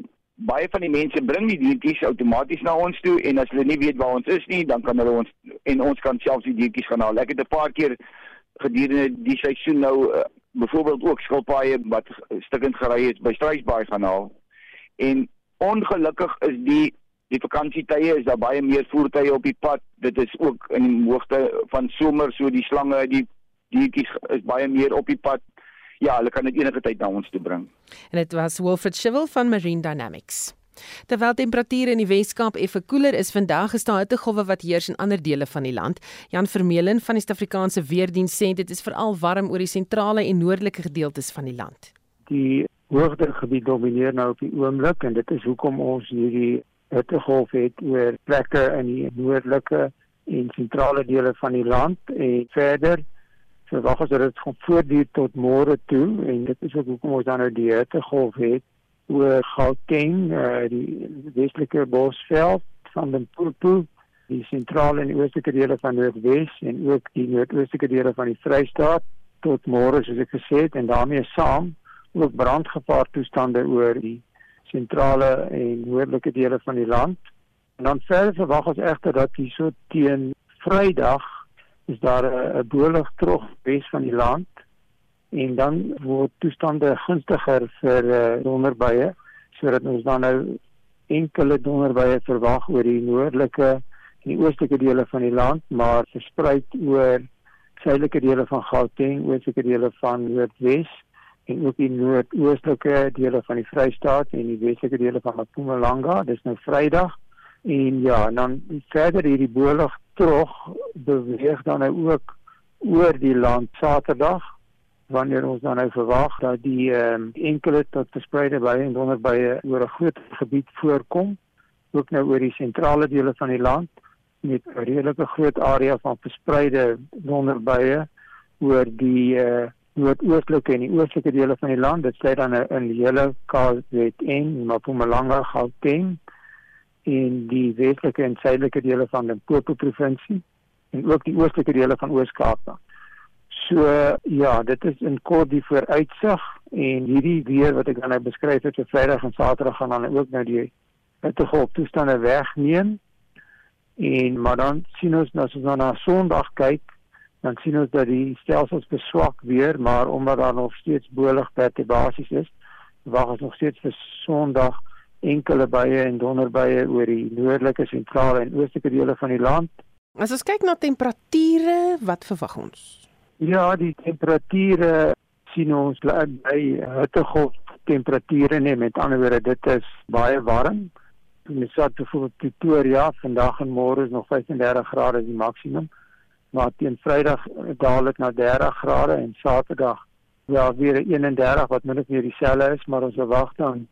baie van die mense bring die diertjies outomaties na ons toe en as hulle nie weet waar ons is nie, dan kan hulle ons en ons kan selfs die diertjies gaan haal. Ek het 'n paar keer gedurende die seisoen nou uh, byvoorbeeld ook skilpaaie wat stukkend gery het by Struisbaai gaan haal. En ongelukkig is die die vakansietye is daar baie meer voertuie op die pad. Dit is ook in die hoogte van somer so die slange, die diertjies is baie meer op die pad. Ja, hulle kan dit enige tyd na ons toe bring. En dit was Wilfred Schivel van Marine Dynamics. Terwyl temperature in die Weskaap effe koeler is vandag, is daar hittegolwe wat heers in ander dele van die land. Jan Vermeulen van die Suid-Afrikaanse Weerdienste sê dit is veral warm oor die sentrale en noordelike gedeeltes van die land. Die hoogdrukgebied domineer nou op die oomblik en dit is hoekom ons hierdie hittegolf het oor plekke in die noordelike en sentrale dele van die land en verder verwag ons dat dit gaan voortduur tot môre toe en dit is ook hoekom ons dan nou die hittegolf het oor Gauteng, uh, die westelike Bosveld van Limpopo, die sentrale en oostelike dele van Noordwes en ook die noordoostelike dele van die Vrystaat tot môre soos ek gesê het en daarmee saam ook brandgevaar toestande oor die sentrale en noordelike dele van die land. En dan verder verwag ons egter dat hier so teen Vrydag is daar 'n bolig terug wes van die land en dan word toestande gunstiger vir uh, donderbuie sodat ons dan nou enkele donderbuie verwag oor die noordelike en die oostelike dele van die land maar versprei oor suidelike dele van Gauteng, oostelike dele van Noordwes en ook die noordoostelike dele van die Vrystaat en die westelike dele van Mpumalanga. Dis nou Vrydag. En ja, dan verder hierdie bolig terug beweeg dan nou ook oor die land Saterdag wanneer ons dan nou verwag dat die um, enkele tot verspreide baie en donderbuie oor 'n groot gebied voorkom, ook nou oor die sentrale dele van die land met 'n redelike groot area van verspreide donderbuie oor die uh, noordoostelike en die oostelike dele van die land. Dit sê dan in die hele KZN, Mpumalanga, Gauteng en die westelike en suidelike dele van die Limpopo provinsie en ook die oostelike dele van Oos-Kaap. So ja, dit is in kort die vooruitsig en hierdie weer wat ek dan nou beskryf het vir Vrydag en Saterdag gaan dan ook nou die hittegolf toestande wegneem. En maar dan sien ons nou as ons na Sondag kyk, dan sien ons dat die stelsels beswak weer, maar omdat daar nog steeds bolig perturbaties is, wag ons nog steeds vir Sondag enkele buie en donderbuie oor die noordelike, sentrale en oostelike dele van die land. As ons kyk na temperature, wat verwag ons? Ja, die temperature sien ons by hittegolf temperature nee, met ander woorde dit is baie warm. Ons sê te voor Pretoria vandag en môre is nog 35 grade die maksimum maar teen Vrydag daal dit na 30 grade en Saterdag ja weer 31 wat min of meer dieselfde is maar ons verwag dan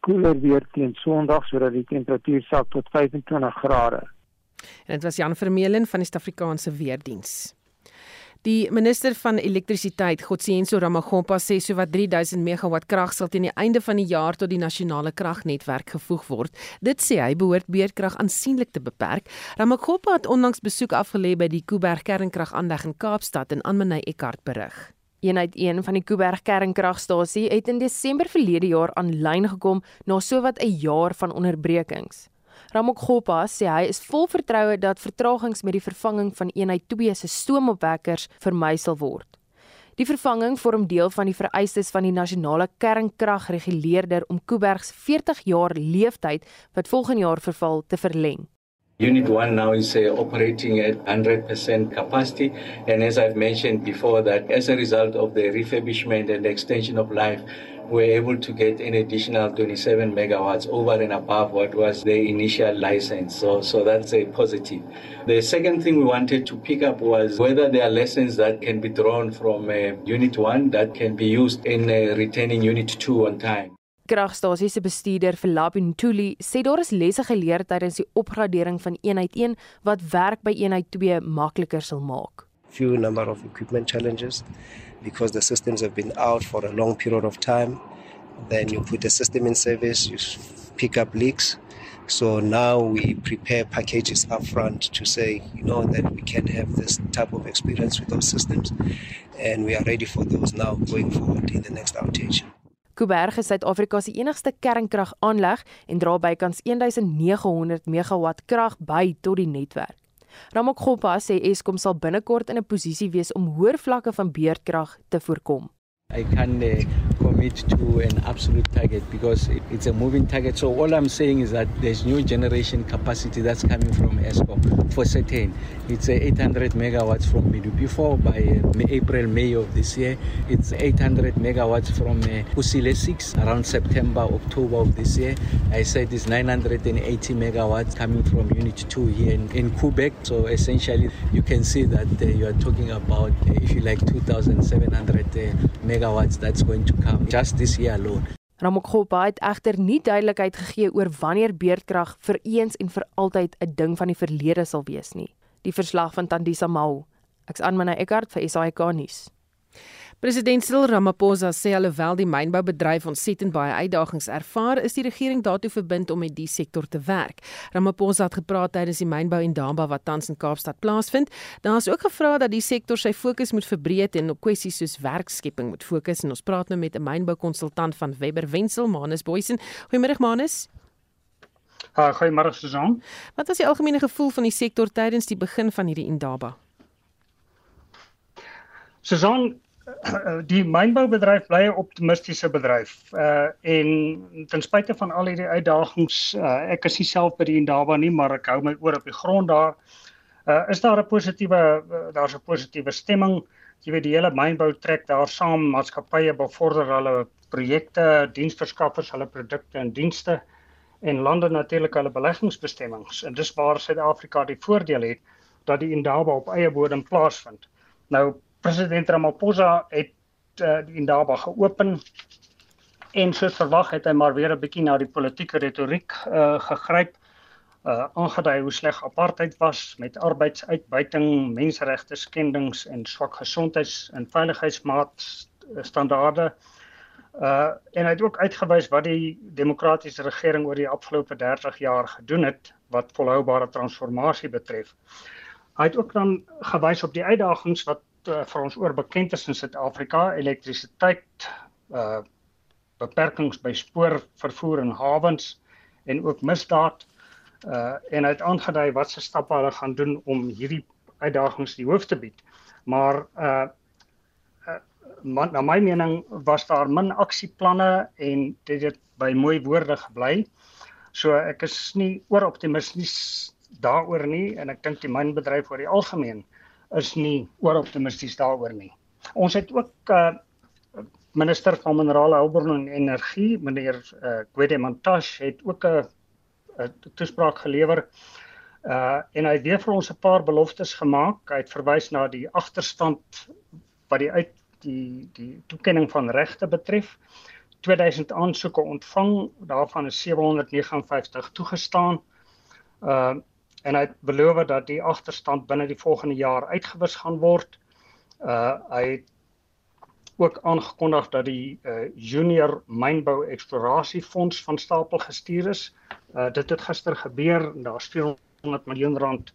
koeler weer teen Sondag sodat die temperatuur sak tot 25 grade. En dit was Jan Vermeulen van die Suid-Afrikaanse Weerdienste. Die minister van elektrisiteit, Godsiyenso Ramagompa, sê sowat 3000 megawatt krag sal teen die einde van die jaar tot die nasionale kragnetwerk gevoeg word. Dit sê hy behoort beurtkrag aansienlik te beperk. Ramagompa het onlangs besoek afgelê by die Kuiberg kernkragaanleg in Kaapstad en Anmanay Eckart berig. Eenheid 1 van die Kuiberg kernkragstasie het in Desember verlede jaar aanlyn gekom na sowat 'n jaar van onderbrekings. Ramokgopa sê hy is vol vertroue dat vertragings met die vervanging van eenheid 2 se stoomopwekkers vermy sal word. Die vervanging vorm deel van die vereistes van die nasionale kernkragreguleerder om Kuiberg se 40 jaar leeftyd wat volgende jaar verval te verleng. Unit 1 now is uh, operating at 100% capacity and as I've mentioned before that as a result of the refurbishment and the extension of life we're able to get an additional 27 megawatts over and above what was the initial license. So, so that's a positive. The second thing we wanted to pick up was whether there are lessons that can be drawn from uh, Unit 1 that can be used in uh, retaining Unit 2 on time. Kragstasie se bestuurder Philapi Ntuli sê daar is lesse geleer tydens die opgradering van eenheid 1 wat werk by eenheid 2 makliker sal maak. Few number of equipment challenges because the systems have been out for a long period of time. Then you put the system in service, you pick up leaks. So now we prepare packages upfront to say, you know, that we can have this type of experience with those systems, and we are ready for those now going forward in the next outage. Kuiberg is Suid-Afrika se enigste kernkragaanleg en dra bykans 1900 megawatt krag by tot die netwerk. Ramokgopa sê Eskom sal binnekort in 'n posisie wees om hoër vlakke van beurtkrag te voorkom. I can uh, commit to an absolute target because it, it's a moving target. So all I'm saying is that there's new generation capacity that's coming from ESCOM for certain. It's uh, 800 megawatts from Medupi 4 by uh, April, May of this year. It's 800 megawatts from uh, Usile 6 around September, October of this year. I said it's 980 megawatts coming from Unit 2 here in, in Quebec. So essentially, you can see that uh, you are talking about, uh, if you like, 2,700 uh, megawatts that's going to come just this year alone. Ramokgopa het egter nie duidelikheid gegee oor wanneer beurtkrag vir eens en vir altyd 'n ding van die verlede sal wees nie. Die verslag van Tandisa Mau. Ek's aan myne Eckart vir SAK nuus. President Cyril Ramaphosa sê alhoewel die mynboubedryf ontsettend baie uitdagings ervaar, is die regering daartoe verbind om met die sektor te werk. Ramaphosa het gepraat tydens die mynbou en damba wat tans in Kaapstad plaasvind. Daar is ook gevra dat die sektor sy fokus moet verbreek en op kwessies soos werkskepping moet fokus en ons praat nou met 'n mynboukonsultant van Webber Wensel, Manus Boysen. Goeiemôre Manus. Uh, goeiemôre Susan. Wat was die algemene gevoel van die sektor tydens die begin van hierdie indaba? Susan, die mynboubedryf bly 'n optimistiese bedryf. Uh en ten spyte van al hierdie uitdagings, uh, ek is nie self by die Indaba nie, maar ek hou my oor op die grond daar. Uh is daar 'n positiewe uh, daar's 'n positiewe stemming. Jy weet die hele mynbou trek daar saam, maatskappye bevorder hulle projekte, diensverskaffers hulle produkte en dienste en lande natuurlik hulle beleggingsbestemmings. En dis waar Suid-Afrika die voordeel het dat die Indaba op eie bodem plaasvind. Nou president Ramaphosa het uh, die Indaba geopen en soos verwag het hy maar weer 'n bietjie na die politieke retoriek uh, gegryp uh aangedui hoe sleg apartheid was met arbeidsuitbuiting, menseregte skendings en swak gesondheids- en veiligheidsmaatstandaarde. Uh en hy het ook uitgewys wat die demokratiese regering oor die afgelope 30 jaar gedoen het wat volhoubare transformasie betref. Hy het ook dan gewys op die uitdagings wat uh, vir ons oor bekend is in Suid-Afrika, elektrisiteit, uh beperkings by spoorvervoer en hawens en ook misdaad. Uh en hy het aangedui wat se stappe hulle gaan doen om hierdie uitdagings die hoof te bied. Maar uh man, na my mening was daar min aksieplanne en dit het by mooi woorde gebly. So ek is nie oor optimisties daaroor nie en ek dink die mynbedryf oor die algemeen is nie oor optimisties daaroor nie. Ons het ook uh minister van minerale hulpbronne en energie, meneer uh Gwede Montash het ook 'n 'n toespraak gelewer. Uh en hy het weer vir ons 'n paar beloftes gemaak. Hy het verwys na die agterstand wat die uit die die toekenning van regte betref. 2000 aansoeke ontvang, daarvan is 759 toegestaan. Uh en hy het beloof dat die agterstand binne die volgende jaar uitgewis gaan word. Uh hy het ook aangekondig dat die uh Junior Mynbou Eksplorasie Fonds van stapel gestuur is. Uh dit het gister gebeur en daar's 400 miljoen rand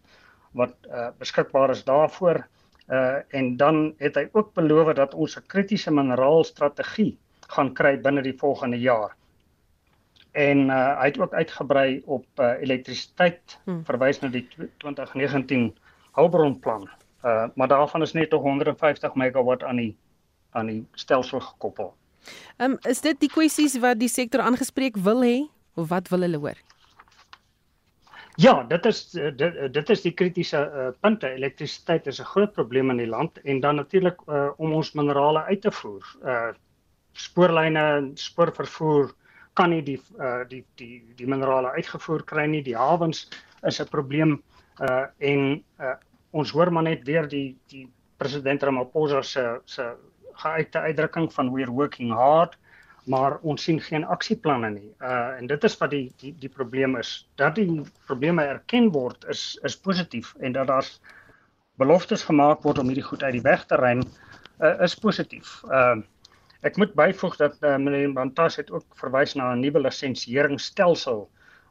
wat uh beskikbaar is daarvoor. Uh en dan het hy ook beloof dat ons 'n kritiese mineraalstrategie gaan kry binne die volgende jaar en uh, hy het ook uitgebrei op uh, elektrisiteit hmm. verwys na die 2019 hulpbronplan. Uh maar daarvan is net 150 megawatt aan die aan die stelsel gekoppel. Ehm um, is dit die kwessies wat die sektor aangespreek wil hê of wat wil hulle hoor? Ja, dit is dit, dit is die kritiese uh, punte. Elektrisiteit is 'n groot probleem in die land en dan natuurlik uh, om ons minerale uit te voer. Uh spoorlyne, spoorvervoer, uh kan nie die uh die die die minerale uitgevoer kry nie. Die hawens is 'n probleem uh en uh ons hoor maar net weer die die president Ramaphosa se se geuite uitdrukking van we're working hard, maar ons sien geen aksieplanne nie. Uh en dit is wat die die die probleem is. Dat die probleme erken word is is positief en dat daar beloftes gemaak word om hierdie goed uit die weg te ruim uh, is positief. Uh Ek moet byvoeg dat uh, meneer Bantas het ook verwys na 'n nuwe lisensieringsstelsel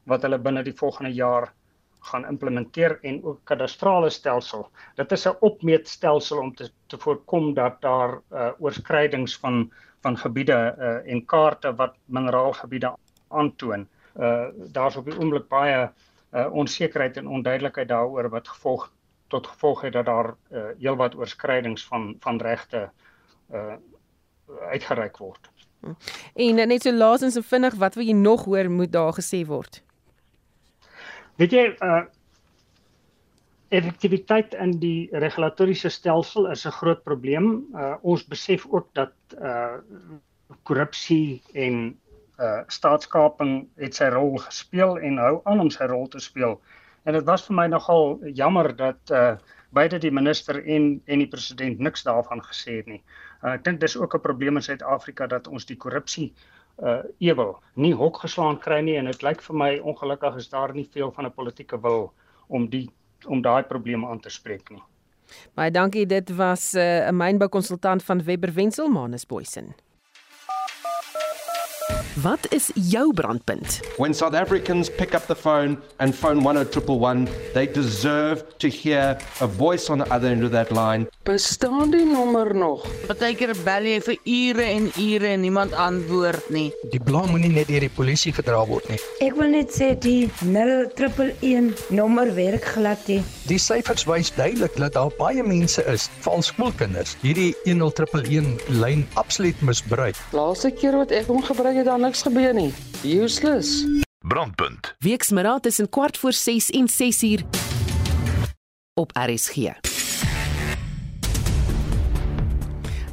wat hulle binne die volgende jaar gaan implementeer en ook kadastrale stelsel. Dit is 'n opmeetstelsel om te te voorkom dat daar uh, oorskrydings van van gebiede uh, en kaarte wat mineraalgebiede aantoon. Uh daar's op die oomblik baie uh, onsekerheid en onduidelikheid daaroor wat gevolg tot gevolg het dat daar uh, heelwat oorskrydings van van regte uh uitgereik word. En net so laasens en vinnig, wat wil jy nog hoor moet daar gesê word? Weet jy, uh effektiwiteit in die regulatoriese stelsel is 'n groot probleem. Uh ons besef ook dat uh korrupsie en uh staatskaping het sy rol gespeel en hou aan om sy rol te speel. En dit was vir my nogal jammer dat uh beide die minister en en die president niks daarvan gesê het nie. Uh, ek dink dis ook 'n probleem in Suid-Afrika dat ons die korrupsie uh ewel nie hok geslaan kry nie en dit lyk vir my ongelukkig is daar nie veel van 'n politieke wil om die om daai probleme aan te spreek nie. Baie dankie, dit was 'n uh, mynbou konsultant van Webber Wensel Manus Boysen. Wat is jou brandpunt? When South Africans pick up the phone and phone 10111, they deserve to hear a voice on the other end of that line. Bestaan die nommer nog? Partykeer bel jy vir ure en ure en niemand antwoord nie. Die blame moenie net deur die polisie verdra word nie. Ek wil net sê die 0111 nommer werk glad nie. Die syfers wys duidelik dat daar baie mense is, veral skoolkinders, hierdie 10111 lyn absoluut misbruik. Laaste keer wat ek hom gebruik het, dan niks gebeur nie. Useless. Brandpunt. Weksmiddag tussen kwart voor 6 en 6 uur op RSG.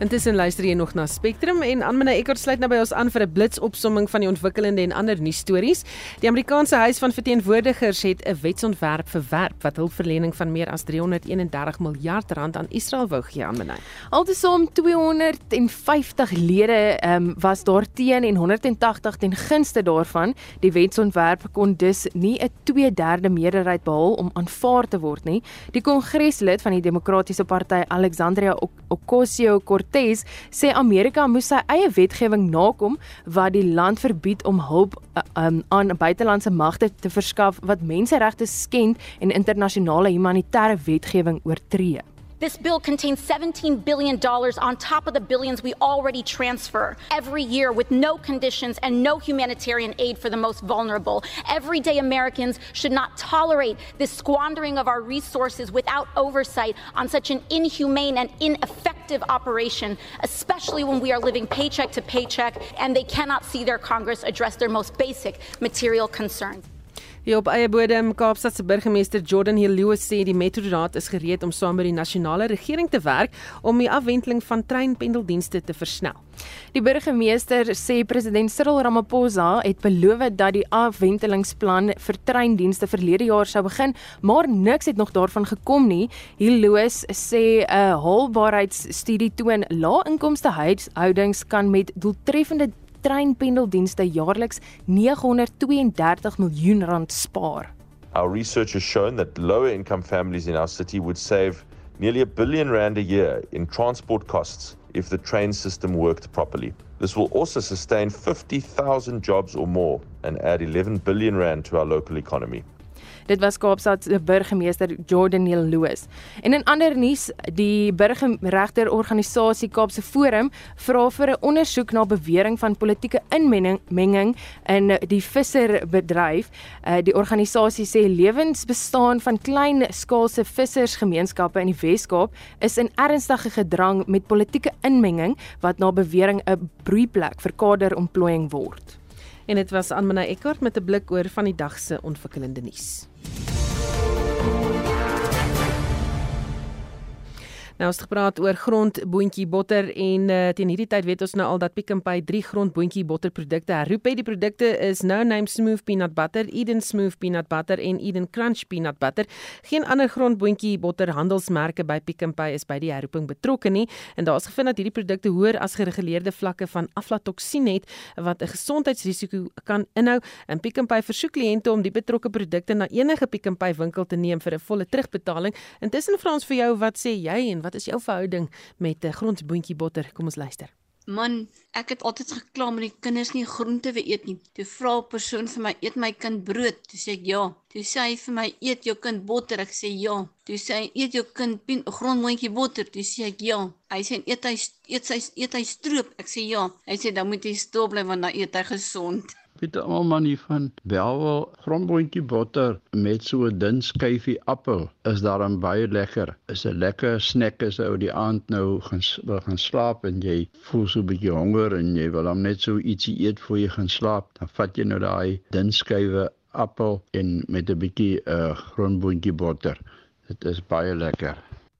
Intussen luister jy nog na Spectrum en Anmina Eckert sluit nou by ons aan vir 'n blitsopsomming van die ontwikkelende en ander nuusstories. Die Amerikaanse Huis van Verteenwoordigers het 'n wetsontwerp verwerp wat hulpverlening van meer as 331 miljard rand aan Israel wou gee aan Anmina. Altesaam 250 lede um, was daar teen en 180 ten gunste daarvan. Die wetsontwerp kon dus nie 'n 2/3 meerderheid behaal om aanvaar te word nie. Die kongreslid van die Demokratiese Party Alexandria Ocasio-Cortez Cortez sê Amerika moes sy eie wetgewing nakom wat die land verbied om hulp uh, um, aan buitelandse magte te verskaf wat menseregte skend en internasionale humanitêre wetgewing oortree. This bill contains $17 billion on top of the billions we already transfer every year with no conditions and no humanitarian aid for the most vulnerable. Everyday Americans should not tolerate this squandering of our resources without oversight on such an inhumane and ineffective operation, especially when we are living paycheck to paycheck and they cannot see their Congress address their most basic material concerns. Ja op eie bodem Kaapstad se burgemeester Jordan Hill Lewis sê die metroraad is gereed om saam met die nasionale regering te werk om die afwendeling van treinpendeldienste te versnel. Die burgemeester sê president Cyril Ramaphosa het beloof dat die afwendelingsplan vir treindienste verlede jaar sou begin, maar niks het nog daarvan gekom nie. Hill Lewis sê 'n haalbaarheidsstudie toon lae-inkomste huishoudings kan met doeltreffende treinpendeldienste jaarliks 932 miljoen rand spaar. Our research has shown that lower income families in our city would save nearly a billion rand a year in transport costs if the train system worked properly. This will also sustain 50,000 jobs or more and add 11 billion rand to our local economy. Dit was Kaapstad se burgemeester Jordan Neil Lewis. En in ander nuus, die burgerregterorganisasie Kaapse Forum vra vir 'n ondersoek na bewering van politieke inmenging in die visserbedryf. Uh, die organisasie sê lewensbestaan van klein skaalse vissersgemeenskappe in die Wes-Kaap is in ernstige gedrang met politieke inmenging wat na bewering 'n broeiplek vir kaderontplooiing word. En dit was aan Manay Eckart met 'n blik oor van die dag se ontwikkelende nuus. Nou ons het gepraat oor grondboontjie botter en uh, teen hierdie tyd weet ons nou al dat Pick n Pay 3 grondboontjie botter produkte herroep het. Die produkte is No Name Smooth Peanut Butter, Eden Smooth Peanut Butter en Eden Crunch Peanut Butter. Geen ander grondboontjie botter handelsmerke by Pick n Pay is by die herroeping betrokke nie en daar is gevind dat hierdie produkte hoër as gereguleerde vlakke van aflatoksien het wat 'n gesondheidsrisiko kan inhou. En Pick n Pay versoek kliënte om die betrokke produkte na enige Pick n Pay winkel te neem vir 'n volle terugbetaling. Intussen vra ons vir jou, wat sê jy en wat is jou verhouding met 'n uh, grondboontjie botter? Kom ons luister. Man, ek het altyd gekla met die kinders nie groente wil eet nie. Toe vra 'n persoon vir my, "Eet my kind brood?" Toe sê ek, "Ja." Toe sê hy vir my, "Eet jou kind botter?" Ek sê, "Ja." Toe sê hy, "Eet jou kind pien grondmoontjie botter?" Toe sê ek, "Ja." Hy sê, "Eet hy eet sy eet hy stroop?" Ek sê, "Ja." Hy sê, "Dan moet jy stil bly want dan eet hy gesond." Weet almal man hier van Belwel grondboontjie botter met so 'n dun skyfie appel is daarom baie lekker. Is 'n lekker snack as ou die aand nou gaan wil gaan slaap en jy voel so 'n bietjie honger en jy wil hom net so ietsie eet voor jy gaan slaap, dan vat jy nou daai dun skywe appel en met 'n bietjie uh grondboontjie botter. Dit is baie lekker.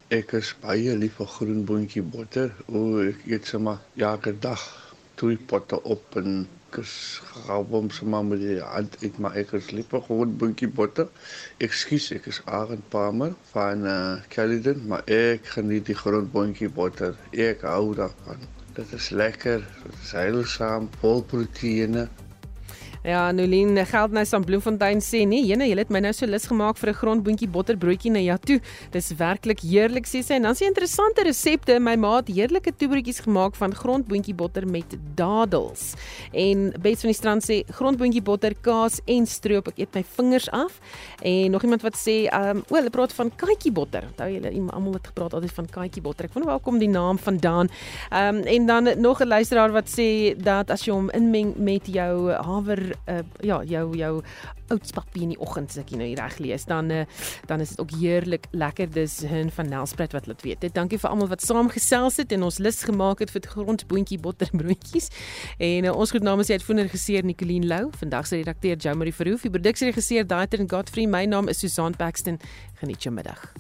Ek is baie lief vir groenboontjie botter. O, ek eet sommer elke dag twee potte op en ek is gehou sommer met die hand uit maar ek is lief vir groenboontjie botter. Ekskuus, ek is Arend Palmer van uh Caledon, maar ek geniet die groenboontjie botter. Ek hou daarvan. Dit is lekker, dit is heilsaam, vol proteïene. Ja, Nolien Geldnys van Bloemfontein sê nee, jene, jy het my nou so lus gemaak vir 'n grondboontjie botterbroodjie na ja toe. Dis werklik heerlik sê sy. En dan sien interessante resepte. My ma het heerlike toebroodjies gemaak van grondboontjie botter met dadels. En Bets van die strand sê grondboontjie botter, kaas en stroop. Ek eet my vingers af. En nog iemand wat sê, ehm, um, o, hulle praat van katjie botter. Onthou julle, almal het gepraat altyd van katjie botter. Ek wonder waar kom die naam vandaan. Ehm um, en dan nog 'n luisteraar wat sê dat as jy hom inmeng met jou haver uh, ja, jou jou oudspapie in die oggend as ek nou hier reg lees, dan uh, dan is dit ook heerlik lekker. Dis hun van Nelspruit wat laat weet. Dit dankie vir almal wat saamgesels het en ons lus gemaak het vir grondboontjie botterbroodjies. En uh, ons groet namens die uitvoerende regisseur Nicoline Lou, vandag se redakteur Jo Marie Verhoef, die produksieregisseur Daiter en Godfrey. My naam is Susan Paxton. Geniet jou middag.